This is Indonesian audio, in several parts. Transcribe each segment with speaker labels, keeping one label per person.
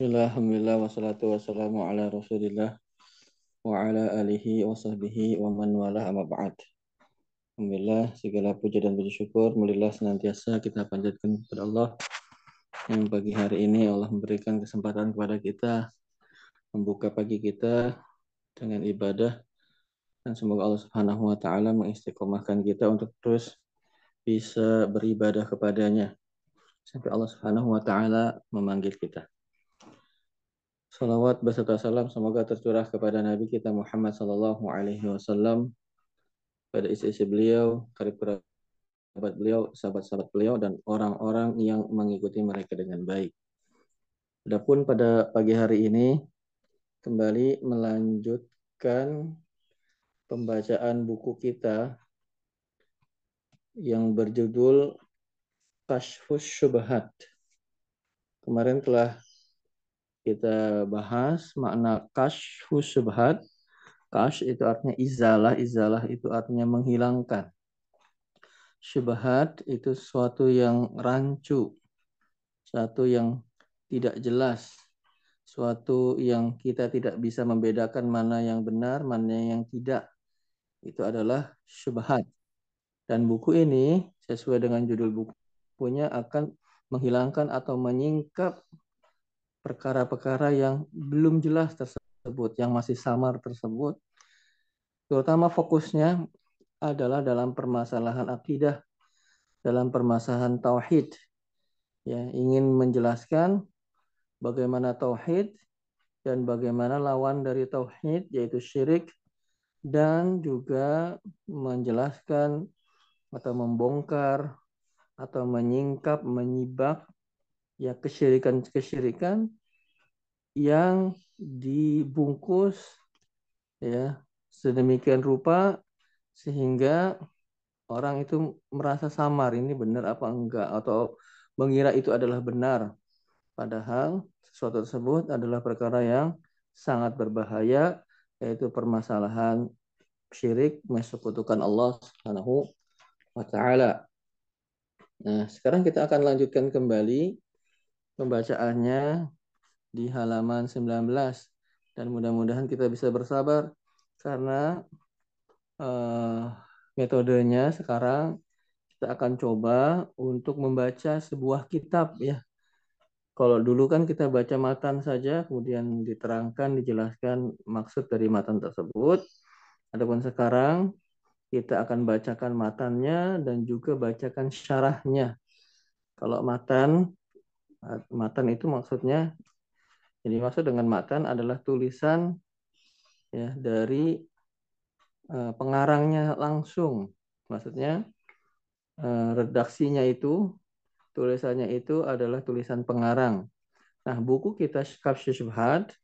Speaker 1: Bismillah, alhamdulillah, wassalatu wassalamu ala rasulillah wa ala alihi wa sahbihi wa man wala amma ba'd. Alhamdulillah, segala puja dan puji syukur, mulilah senantiasa kita panjatkan kepada Allah yang pagi hari ini Allah memberikan kesempatan kepada kita membuka pagi kita dengan ibadah dan semoga Allah Subhanahu wa taala mengistiqomahkan kita untuk terus bisa beribadah kepadanya sampai Allah Subhanahu wa taala memanggil kita. Salawat beserta salam semoga tercurah kepada Nabi kita Muhammad Sallallahu Alaihi Wasallam, pada istri-istri beliau, karib kerabat beliau, sahabat-sahabat beliau, dan orang-orang yang mengikuti mereka dengan baik. Adapun pada pagi hari ini kembali melanjutkan pembacaan buku kita yang berjudul Kashfus Syubhat. Kemarin telah kita bahas makna kashfu subhat. Kash itu artinya izalah, izalah itu artinya menghilangkan. Syubhat itu sesuatu yang rancu, satu yang tidak jelas, suatu yang kita tidak bisa membedakan mana yang benar, mana yang tidak. Itu adalah syubhat. Dan buku ini sesuai dengan judul bukunya akan menghilangkan atau menyingkap perkara-perkara yang belum jelas tersebut, yang masih samar tersebut, terutama fokusnya adalah dalam permasalahan akidah, dalam permasalahan tauhid. Ya, ingin menjelaskan bagaimana tauhid dan bagaimana lawan dari tauhid yaitu syirik dan juga menjelaskan atau membongkar atau menyingkap, menyibak ya kesyirikan-kesyirikan yang dibungkus ya sedemikian rupa sehingga orang itu merasa samar ini benar apa enggak atau mengira itu adalah benar padahal sesuatu tersebut adalah perkara yang sangat berbahaya yaitu permasalahan syirik mensekutukan Allah Subhanahu wa taala. Nah, sekarang kita akan lanjutkan kembali pembacaannya di halaman 19 dan mudah-mudahan kita bisa bersabar karena uh, metodenya sekarang kita akan coba untuk membaca sebuah kitab ya. Kalau dulu kan kita baca matan saja kemudian diterangkan dijelaskan maksud dari matan tersebut. Adapun sekarang kita akan bacakan matannya dan juga bacakan syarahnya. Kalau matan Matan itu maksudnya, jadi maksud dengan matan adalah tulisan ya dari uh, pengarangnya langsung. Maksudnya uh, redaksinya itu, tulisannya itu adalah tulisan pengarang. Nah, buku kita Kafsy Syubhat,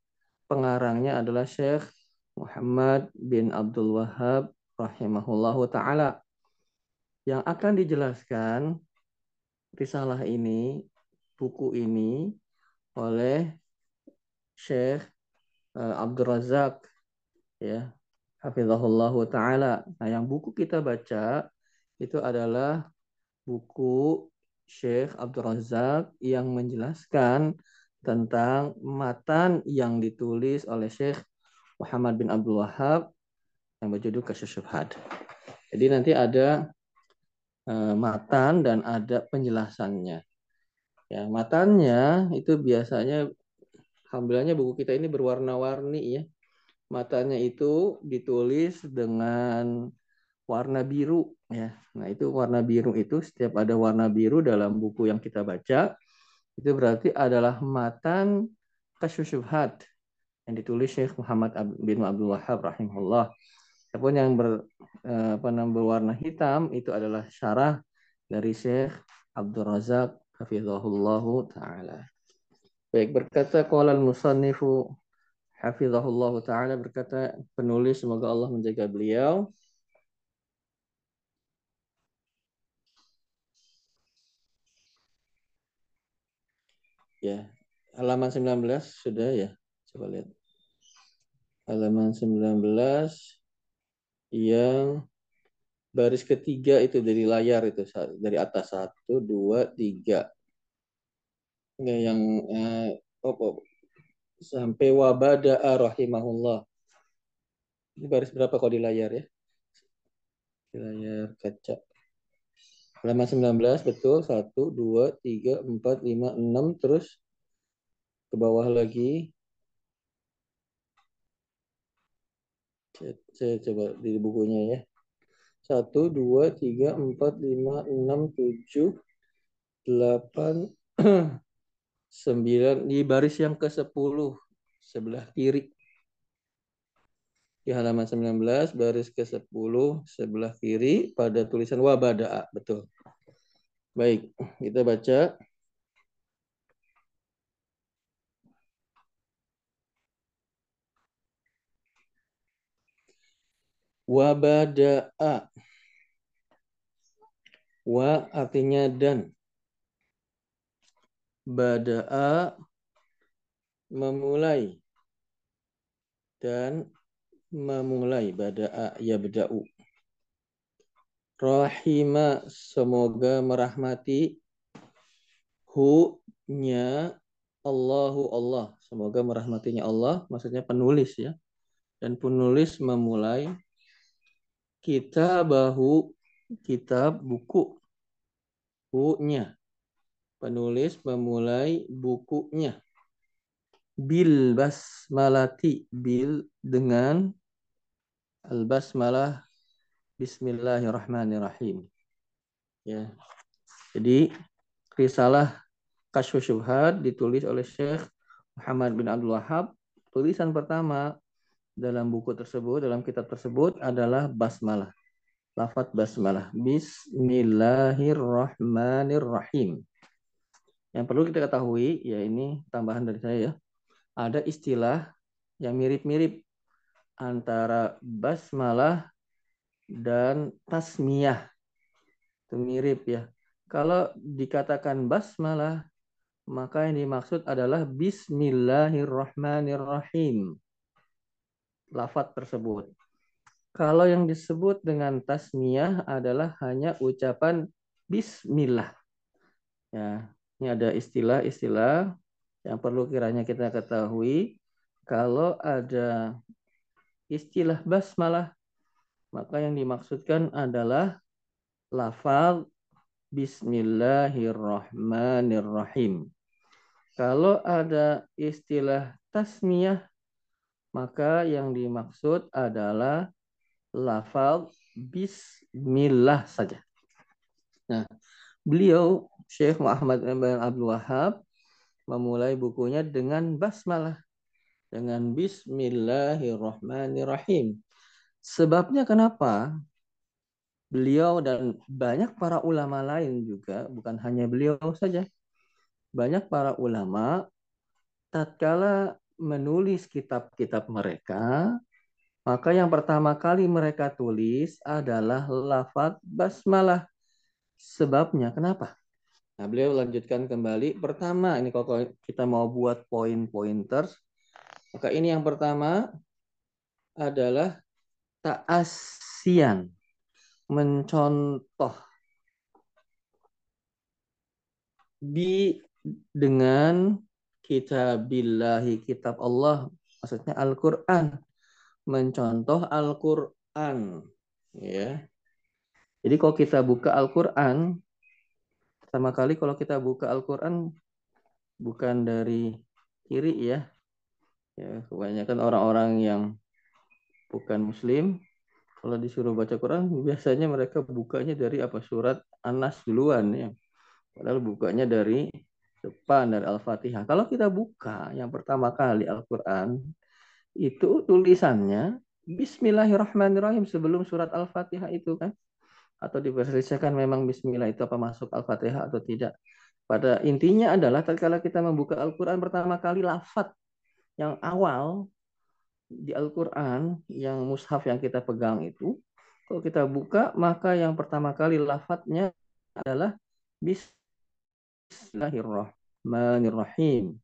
Speaker 1: pengarangnya adalah Syekh Muhammad bin Abdul Wahab rahimahullahu taala. Yang akan dijelaskan risalah ini buku ini oleh Syekh uh, Abdul Razak ya hafizahullah taala. Nah, yang buku kita baca itu adalah buku Syekh Abdul Razak yang menjelaskan tentang matan yang ditulis oleh Syekh Muhammad bin Abdul Wahab yang berjudul Kasyusyubhat. Jadi nanti ada uh, matan dan ada penjelasannya. Ya, matanya itu biasanya alhamdulillahnya buku kita ini berwarna-warni ya. Matanya itu ditulis dengan warna biru ya. Nah, itu warna biru itu setiap ada warna biru dalam buku yang kita baca itu berarti adalah matan kasyusyubhat yang ditulis Syekh Muhammad bin Abdul Wahab rahimahullah. Adapun yang ber, eh, apa berwarna hitam itu adalah syarah dari Syekh Abdul Razak hafizahullahu taala. Baik berkata qala al-musannifu hafizahullahu taala berkata penulis semoga Allah menjaga beliau Ya, halaman 19 sudah ya. Coba lihat. Halaman 19 yang baris ketiga itu dari layar itu dari atas satu dua tiga ya, yang eh, oh, oh, sampai wabada'a rahimahullah. Ini baris berapa kok di layar ya? Di layar kaca. Halaman 19 betul. 1, 2, 3, 4, 5, 6. Terus ke bawah lagi. Saya coba di bukunya ya. 1, 2, 3, 4, 5, 6, 7, 8, 9. Di baris yang ke-10 sebelah kiri. Di halaman 19 baris ke-10 sebelah kiri pada tulisan wabada'a. Betul. Baik, kita baca. Wabada'a. Wa artinya dan. Bada'a memulai. Dan memulai bada'a yabda'u. Rahima semoga merahmati hu nya Allahu Allah. Semoga merahmatinya Allah, maksudnya penulis ya. Dan penulis memulai bahu kitab buku hu-nya. Penulis memulai bukunya bil basmalati bil dengan al basmalah Bismillahirrahmanirrahim. Ya. Jadi risalah Kasyfus Syubhat ditulis oleh Syekh Muhammad bin Abdul Wahab. Tulisan pertama dalam buku tersebut, dalam kitab tersebut adalah basmalah. Lafat basmalah. Bismillahirrahmanirrahim. Yang perlu kita ketahui, ya ini tambahan dari saya ya ada istilah yang mirip-mirip antara basmalah dan tasmiyah. Itu mirip ya. Kalau dikatakan basmalah, maka yang dimaksud adalah bismillahirrahmanirrahim. Lafat tersebut. Kalau yang disebut dengan tasmiyah adalah hanya ucapan bismillah. Ya, ini ada istilah-istilah yang perlu kiranya kita ketahui kalau ada istilah basmalah maka yang dimaksudkan adalah lafal Bismillahirrahmanirrahim. Kalau ada istilah tasmiyah, maka yang dimaksud adalah lafal Bismillah saja. Nah, beliau Syekh Muhammad bin Abdul Wahab memulai bukunya dengan basmalah. Dengan bismillahirrahmanirrahim. Sebabnya kenapa? Beliau dan banyak para ulama lain juga, bukan hanya beliau saja. Banyak para ulama tatkala menulis kitab-kitab mereka, maka yang pertama kali mereka tulis adalah lafaz basmalah. Sebabnya kenapa? Nah, beliau lanjutkan kembali. Pertama, ini kalau kita mau buat poin-pointers, maka ini yang pertama adalah ta'asian, mencontoh bi dengan kitabillahi kitab Allah maksudnya Al-Qur'an mencontoh Al-Qur'an ya jadi kalau kita buka Al-Qur'an Pertama kali kalau kita buka Al-Quran bukan dari kiri ya. ya kebanyakan orang-orang yang bukan muslim kalau disuruh baca Quran biasanya mereka bukanya dari apa surat Anas duluan ya. Padahal bukanya dari depan dari Al-Fatihah. Kalau kita buka yang pertama kali Al-Quran itu tulisannya Bismillahirrahmanirrahim sebelum surat Al-Fatihah itu kan atau diperselisihkan memang bismillah itu apa masuk Al-Fatihah atau tidak. Pada intinya adalah tatkala kita membuka Al-Qur'an pertama kali lafat yang awal di Al-Qur'an yang mushaf yang kita pegang itu kalau kita buka maka yang pertama kali lafadznya adalah Bismillahirrahmanirrahim.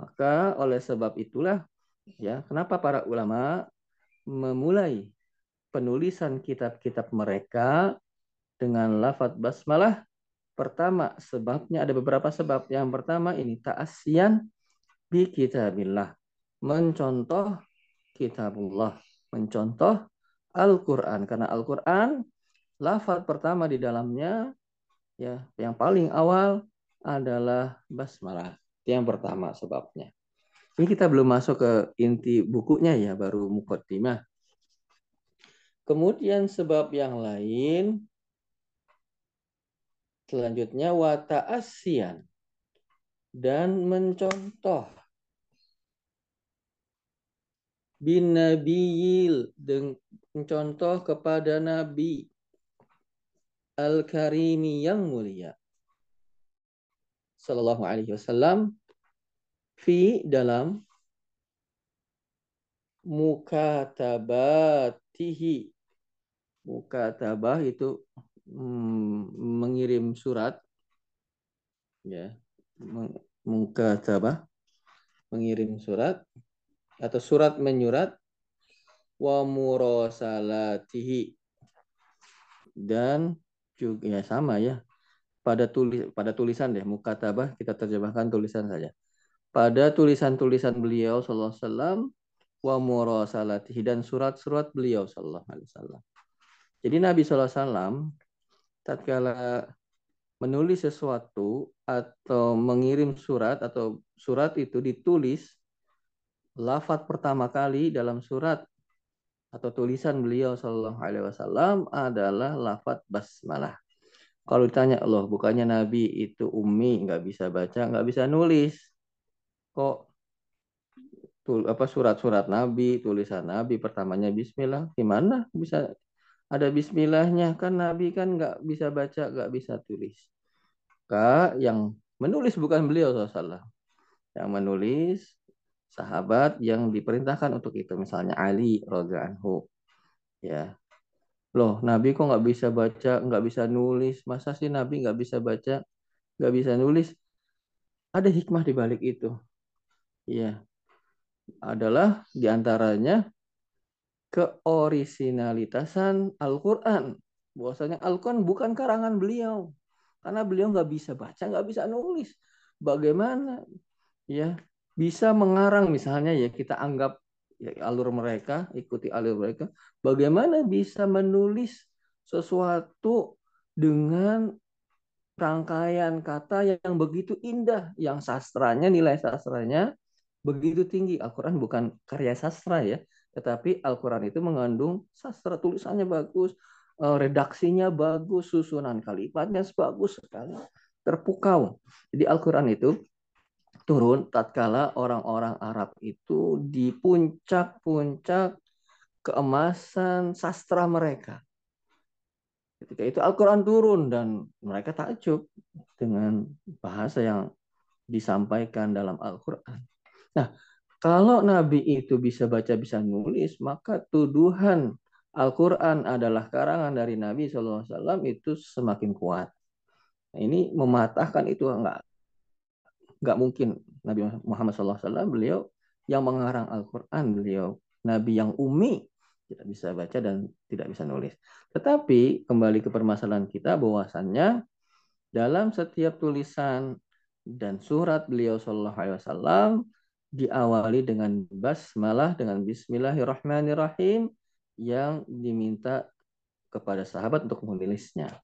Speaker 1: Maka oleh sebab itulah ya kenapa para ulama memulai penulisan kitab-kitab mereka dengan lafat basmalah. Pertama, sebabnya ada beberapa sebab. Yang pertama ini ta'asyan bi kitabillah. mencontoh kitabullah, mencontoh Al-Qur'an karena Al-Qur'an lafaz pertama di dalamnya ya yang paling awal adalah basmalah. Itu yang pertama sebabnya. Ini kita belum masuk ke inti bukunya ya, baru mukaddimah. Kemudian sebab yang lain selanjutnya wata asian dan mencontoh bin nabiyil contoh kepada nabi al-karimi yang mulia sallallahu alaihi wasallam fi dalam mukatabatihi. Mukatabah itu hmm, mengirim surat ya mukatabah mengirim surat atau surat menyurat wa murasalatihi. Dan juga ya sama ya pada tulis pada tulisan deh mukatabah kita terjemahkan tulisan saja pada tulisan-tulisan beliau sallallahu alaihi wasallam wa murasalatihi dan surat-surat beliau sallallahu alaihi wasallam. Jadi Nabi sallallahu alaihi wasallam tatkala menulis sesuatu atau mengirim surat atau surat itu ditulis lafat pertama kali dalam surat atau tulisan beliau Shallallahu Alaihi Wasallam adalah lafat basmalah. Kalau ditanya loh, bukannya Nabi itu umi, nggak bisa baca, nggak bisa nulis, kok tul, apa surat-surat Nabi, tulisan Nabi pertamanya Bismillah, gimana bisa ada Bismillahnya? Kan Nabi kan nggak bisa baca, nggak bisa tulis. Kak, yang menulis bukan beliau SAW. Yang menulis sahabat yang diperintahkan untuk itu misalnya Ali radhiyallahu ya loh Nabi kok nggak bisa baca nggak bisa nulis? Masa sih Nabi nggak bisa baca nggak bisa nulis? Ada hikmah di balik itu. Ya adalah di antaranya keorisinalitasan Al-Quran. Bahwasanya Al-Quran bukan karangan beliau. Karena beliau nggak bisa baca nggak bisa nulis. Bagaimana? Ya bisa mengarang misalnya ya kita anggap alur mereka, ikuti alur mereka, bagaimana bisa menulis sesuatu dengan rangkaian kata yang begitu indah, yang sastranya, nilai sastranya begitu tinggi. Al-Quran bukan karya sastra ya, tetapi Al-Quran itu mengandung sastra, tulisannya bagus, eh, redaksinya bagus, susunan kalimatnya bagus sekali, terpukau. Jadi Al-Quran itu turun tatkala orang-orang Arab itu di puncak-puncak keemasan sastra mereka. Ketika itu Al-Quran turun dan mereka takjub dengan bahasa yang disampaikan dalam Al-Quran. Nah, kalau Nabi itu bisa baca, bisa nulis, maka tuduhan Al-Quran adalah karangan dari Nabi SAW itu semakin kuat. Nah, ini mematahkan itu enggak nggak mungkin Nabi Muhammad SAW beliau yang mengarang Al-Quran beliau Nabi yang umi tidak bisa baca dan tidak bisa nulis. Tetapi kembali ke permasalahan kita bahwasannya dalam setiap tulisan dan surat beliau Shallallahu Alaihi Wasallam diawali dengan basmalah dengan Bismillahirrahmanirrahim yang diminta kepada sahabat untuk menulisnya.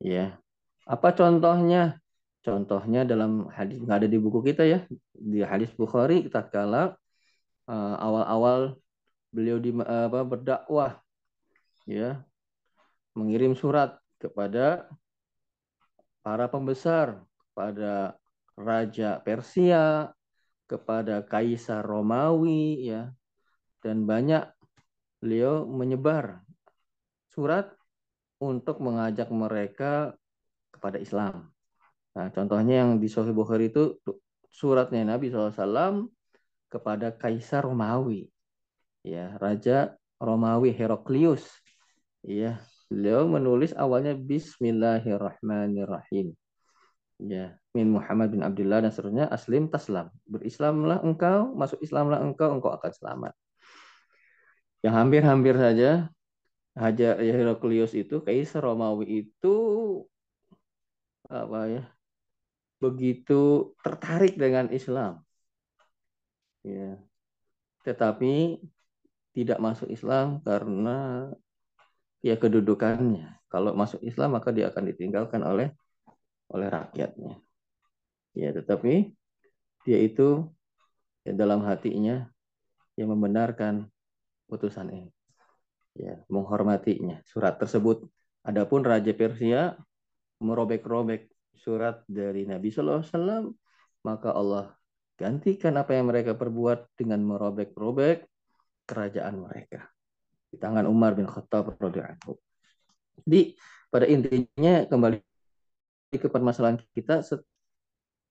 Speaker 1: Ya, apa contohnya? Contohnya dalam hadis nggak ada di buku kita ya di hadis Bukhari kita kala uh, awal-awal beliau di uh, apa berdakwah ya mengirim surat kepada para pembesar kepada raja Persia kepada kaisar Romawi ya dan banyak beliau menyebar surat untuk mengajak mereka kepada Islam Nah, contohnya yang di Sahih Bukhari itu suratnya Nabi SAW kepada Kaisar Romawi. Ya, Raja Romawi Heraklius. Ya, beliau menulis awalnya Bismillahirrahmanirrahim. Ya, min Muhammad bin Abdullah dan seterusnya aslim taslam. Berislamlah engkau, masuk Islamlah engkau, engkau akan selamat. Yang hampir-hampir saja Raja Heraklius itu Kaisar Romawi itu apa ya begitu tertarik dengan Islam. Ya. tetapi tidak masuk Islam karena ya kedudukannya. Kalau masuk Islam maka dia akan ditinggalkan oleh oleh rakyatnya. Ya, tetapi dia itu ya, dalam hatinya yang membenarkan putusan ini. Ya, menghormatinya. Surat tersebut. Adapun Raja Persia merobek-robek surat dari Nabi Sallallahu Alaihi Wasallam, maka Allah gantikan apa yang mereka perbuat dengan merobek-robek kerajaan mereka. Di tangan Umar bin Khattab radhiyallahu Jadi pada intinya kembali ke permasalahan kita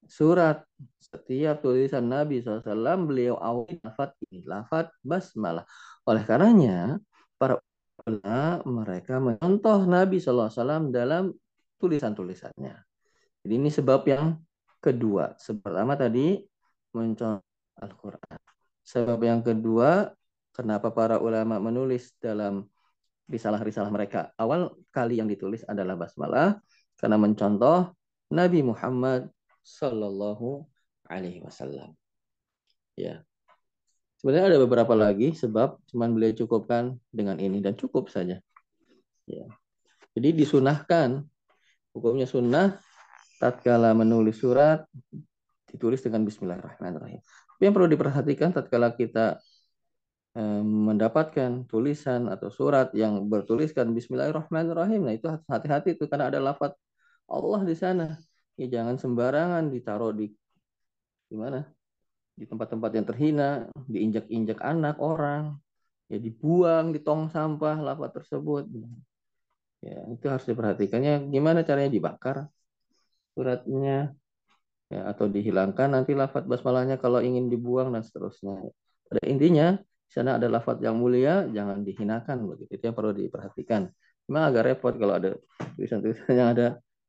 Speaker 1: surat setiap tulisan Nabi SAW beliau awali lafat ini lafat basmalah. Oleh karenanya para ulama mereka mencontoh Nabi SAW dalam tulisan-tulisannya jadi ini sebab yang kedua. Sebab pertama tadi mencontoh Al-Quran. Sebab yang kedua kenapa para ulama menulis dalam risalah-risalah mereka? Awal kali yang ditulis adalah basmalah karena mencontoh Nabi Muhammad Sallallahu Alaihi Wasallam. Ya, sebenarnya ada beberapa lagi sebab cuman beliau cukupkan dengan ini dan cukup saja. Ya, jadi disunahkan hukumnya sunnah tatkala menulis surat ditulis dengan Bismillahirrahmanirrahim. Tapi yang perlu diperhatikan tatkala kita eh, mendapatkan tulisan atau surat yang bertuliskan Bismillahirrahmanirrahim, nah itu hati-hati itu karena ada lafaz Allah di sana. Ya jangan sembarangan ditaruh di di mana? Di tempat-tempat yang terhina diinjak-injak anak orang ya dibuang di tong sampah lapa tersebut. Ya itu harus diperhatikannya gimana caranya dibakar suratnya ya atau dihilangkan nanti lafat basmalahnya kalau ingin dibuang dan seterusnya. Pada intinya di sana ada lafat yang mulia jangan dihinakan begitu. Itu yang perlu diperhatikan. Memang agak repot kalau ada tulisan-tulisan yang ada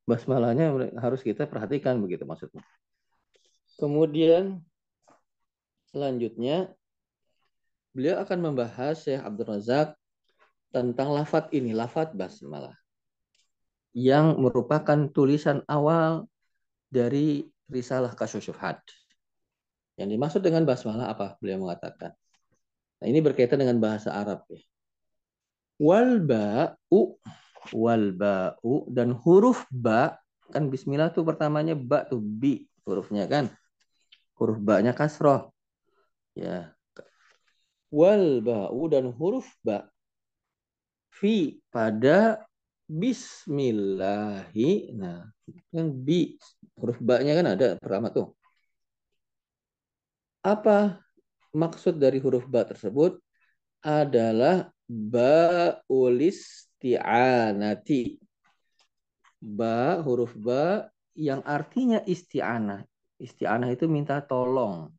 Speaker 1: basmalahnya harus kita perhatikan begitu maksudnya. Kemudian selanjutnya beliau akan membahas Syekh Abdul Razak tentang lafat ini, lafat basmalah yang merupakan tulisan awal dari risalah kasyufat. Yang dimaksud dengan basmalah apa? Beliau mengatakan. Nah, ini berkaitan dengan bahasa Arab ya. Wal ba'u wal dan huruf ba kan bismillah tuh pertamanya ba tuh bi hurufnya kan huruf ba-nya kasroh ya wal ba'u dan huruf ba fi pada bismillahi nah kan bi huruf ba-nya kan ada pertama tuh apa maksud dari huruf ba tersebut adalah ba'ulis isti'anati. Ba, huruf ba yang artinya isti'anah. Isti'anah itu minta tolong.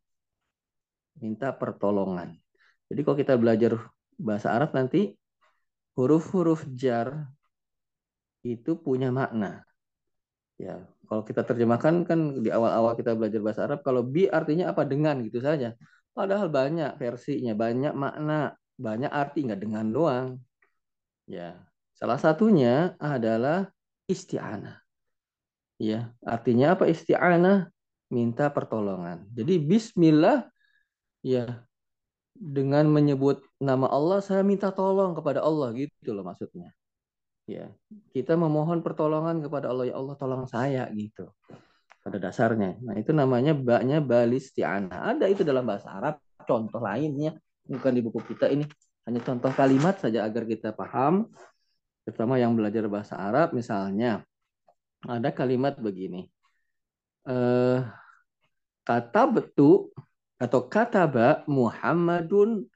Speaker 1: Minta pertolongan. Jadi kalau kita belajar bahasa Arab nanti huruf-huruf jar itu punya makna. Ya, kalau kita terjemahkan kan di awal-awal kita belajar bahasa Arab kalau bi artinya apa dengan gitu saja. Padahal banyak versinya, banyak makna, banyak arti nggak dengan doang. Ya, Salah satunya adalah isti'anah. Ya, artinya apa isti'anah? Minta pertolongan. Jadi bismillah ya dengan menyebut nama Allah saya minta tolong kepada Allah gitu loh maksudnya. Ya, kita memohon pertolongan kepada Allah ya Allah tolong saya gitu. Pada dasarnya. Nah, itu namanya baknya balisti'anah. Ada itu dalam bahasa Arab, contoh lainnya bukan di buku kita ini. Hanya contoh kalimat saja agar kita paham terutama yang belajar bahasa Arab misalnya ada kalimat begini eh, kata betu atau kataba Muhammadun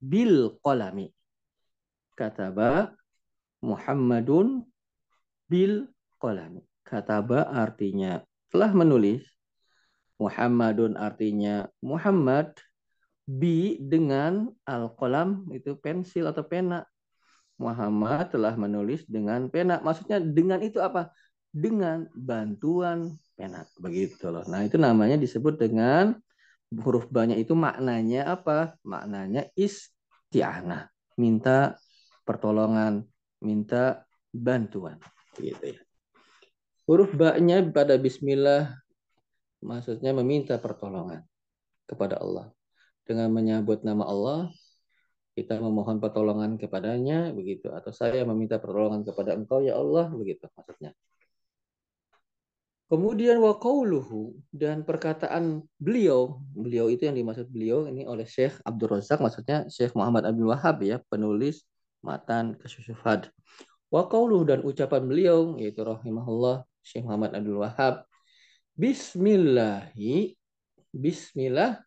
Speaker 1: bil kolami kataba Muhammadun bil kolami kataba artinya telah menulis Muhammadun artinya Muhammad bi dengan al-qalam itu pensil atau pena Muhammad telah menulis dengan pena. Maksudnya dengan itu apa? Dengan bantuan pena. Begitu loh. Nah, itu namanya disebut dengan huruf banyak itu maknanya apa? Maknanya isti'anah. Minta pertolongan, minta bantuan. Gitu ya. Huruf baknya pada bismillah maksudnya meminta pertolongan kepada Allah. dengan menyebut nama Allah kita memohon pertolongan kepadanya begitu atau saya meminta pertolongan kepada engkau ya Allah begitu maksudnya Kemudian wa qauluhu dan perkataan beliau, beliau itu yang dimaksud beliau ini oleh Syekh Abdul Razak maksudnya Syekh Muhammad Abdul Wahab ya, penulis matan kesyufad. Wa qauluhu dan ucapan beliau yaitu rahimahullah Syekh Muhammad Abdul Wahab Bismillahi Bismillah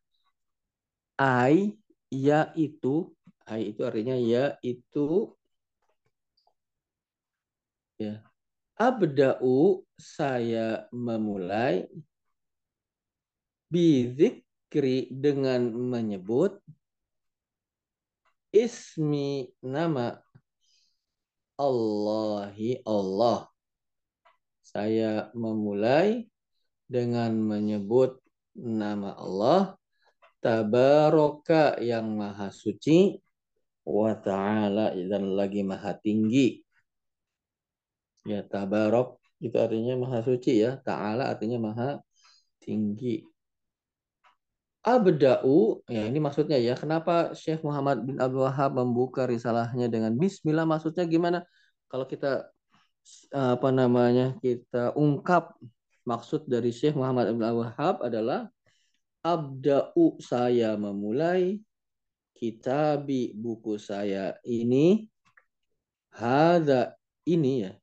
Speaker 1: ai yaitu ai itu artinya yaitu ya abda'u saya memulai bizikri dengan menyebut ismi nama Allahi Allah. Saya memulai dengan menyebut nama Allah Tabaraka yang maha suci wa ta'ala dan lagi maha tinggi. Ya, tabarok itu artinya maha suci ya. Ta'ala artinya maha tinggi. Abda'u, ya ini maksudnya ya, kenapa Syekh Muhammad bin Abdul Wahab membuka risalahnya dengan Bismillah maksudnya gimana? Kalau kita apa namanya kita ungkap maksud dari Syekh Muhammad bin Abdul Wahab adalah Abda'u saya memulai kitabi buku saya ini hada ini ya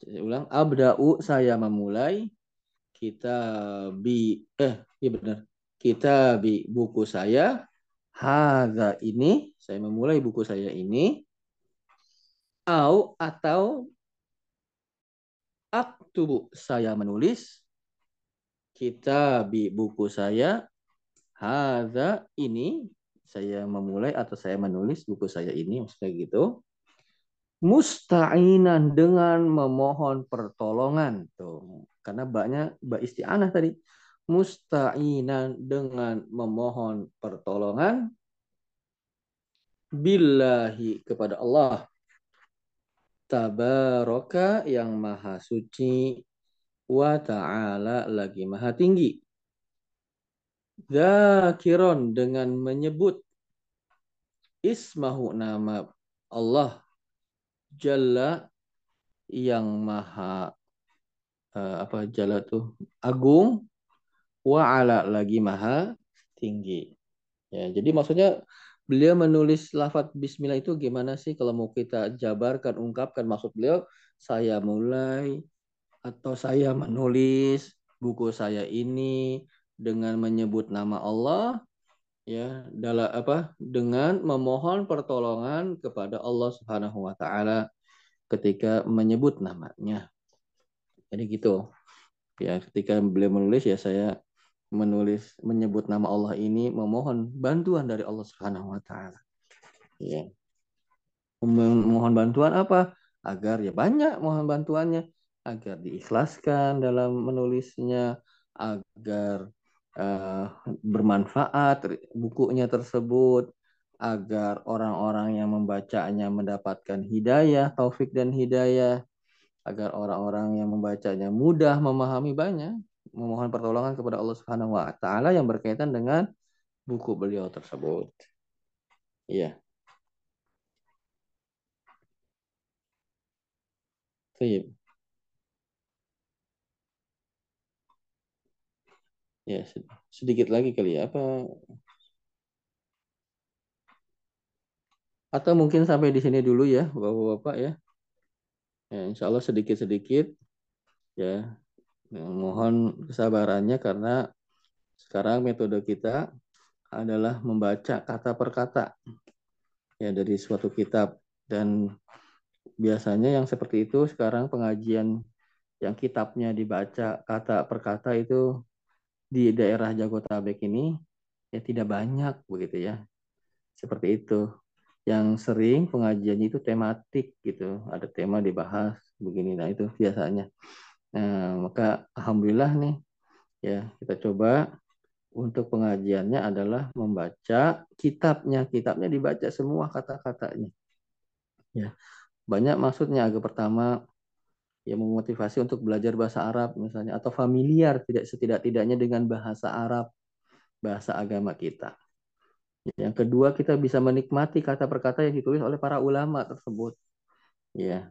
Speaker 1: saya ulang, abda'u saya memulai kita bi eh iya benar. Kita bi buku saya haza ini saya memulai buku saya ini au atau aktubu saya menulis kita bi buku saya haza ini saya memulai atau saya menulis buku saya ini maksudnya gitu musta'inan dengan memohon pertolongan tuh karena banyak mbak isti'anah tadi musta'inan dengan memohon pertolongan billahi kepada Allah. Tabaraka yang maha suci wa ta'ala lagi maha tinggi. Zakiron dengan menyebut ismahu nama Allah Jalla yang maha uh, apa Jalla tuh agung wa ala lagi maha tinggi. Ya, jadi maksudnya beliau menulis lafaz bismillah itu gimana sih kalau mau kita jabarkan ungkapkan maksud beliau saya mulai atau saya menulis buku saya ini dengan menyebut nama Allah ya dalam apa dengan memohon pertolongan kepada Allah Subhanahu wa taala ketika menyebut namanya. Jadi gitu. Ya, ketika beliau menulis ya saya menulis menyebut nama Allah ini memohon bantuan dari Allah Subhanahu wa taala. Ya. Memohon bantuan apa? Agar ya banyak mohon bantuannya agar diikhlaskan dalam menulisnya agar uh, bermanfaat bukunya tersebut agar orang-orang yang membacanya mendapatkan hidayah, taufik dan hidayah, agar orang-orang yang membacanya mudah memahami banyak, memohon pertolongan kepada Allah Subhanahu wa taala yang berkaitan dengan buku beliau tersebut. Iya. Baik. Ya, sedikit lagi kali ya. Apa atau mungkin sampai di sini dulu ya, Bapak-bapak ya. Ya, insya Allah sedikit-sedikit ya. Mohon kesabarannya karena sekarang metode kita adalah membaca kata per kata ya dari suatu kitab dan biasanya yang seperti itu sekarang pengajian yang kitabnya dibaca kata per kata itu di daerah Jagotabek ini ya tidak banyak begitu ya. Seperti itu. Yang sering pengajiannya itu tematik gitu, ada tema dibahas begini. Nah, itu biasanya. Nah, maka alhamdulillah nih ya, kita coba untuk pengajiannya adalah membaca kitabnya. Kitabnya dibaca semua kata-katanya. Ya. Banyak maksudnya agak pertama yang memotivasi untuk belajar bahasa Arab misalnya atau familiar tidak setidak-tidaknya dengan bahasa Arab bahasa agama kita Yang kedua, kita bisa menikmati kata perkata yang ditulis oleh para ulama tersebut. Ya,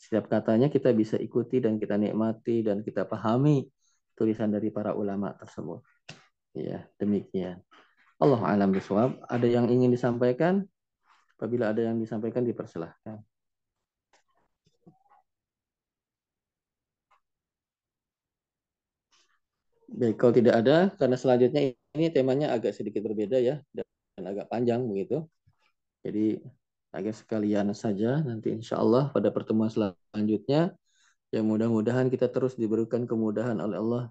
Speaker 1: setiap katanya kita bisa ikuti dan kita nikmati dan kita pahami tulisan dari para ulama tersebut. Ya, demikian. Allah alam biswab. Ada yang ingin disampaikan? Apabila ada yang disampaikan dipersilahkan. Baik, kalau tidak ada, karena selanjutnya ini temanya agak sedikit berbeda ya, dan agak panjang begitu. Jadi agak sekalian saja nanti insya Allah pada pertemuan selanjutnya, ya mudah-mudahan kita terus diberikan kemudahan oleh Allah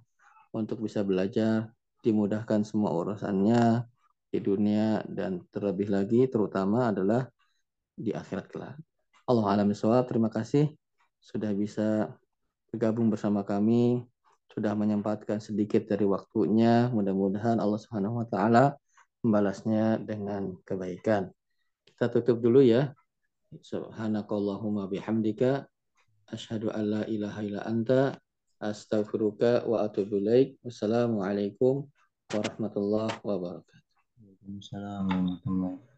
Speaker 1: untuk bisa belajar, dimudahkan semua urusannya di dunia dan terlebih lagi terutama adalah di akhirat kelak. Allah alam terima kasih sudah bisa bergabung bersama kami sudah menyempatkan sedikit dari waktunya. Mudah-mudahan Allah Subhanahu wa taala membalasnya dengan kebaikan. Kita tutup dulu ya. Subhanakallahumma bihamdika asyhadu an la ilaha illa anta astaghfiruka wa atubu ilaik. Wassalamualaikum warahmatullahi wabarakatuh.
Speaker 2: Waalaikumsalam warahmatullahi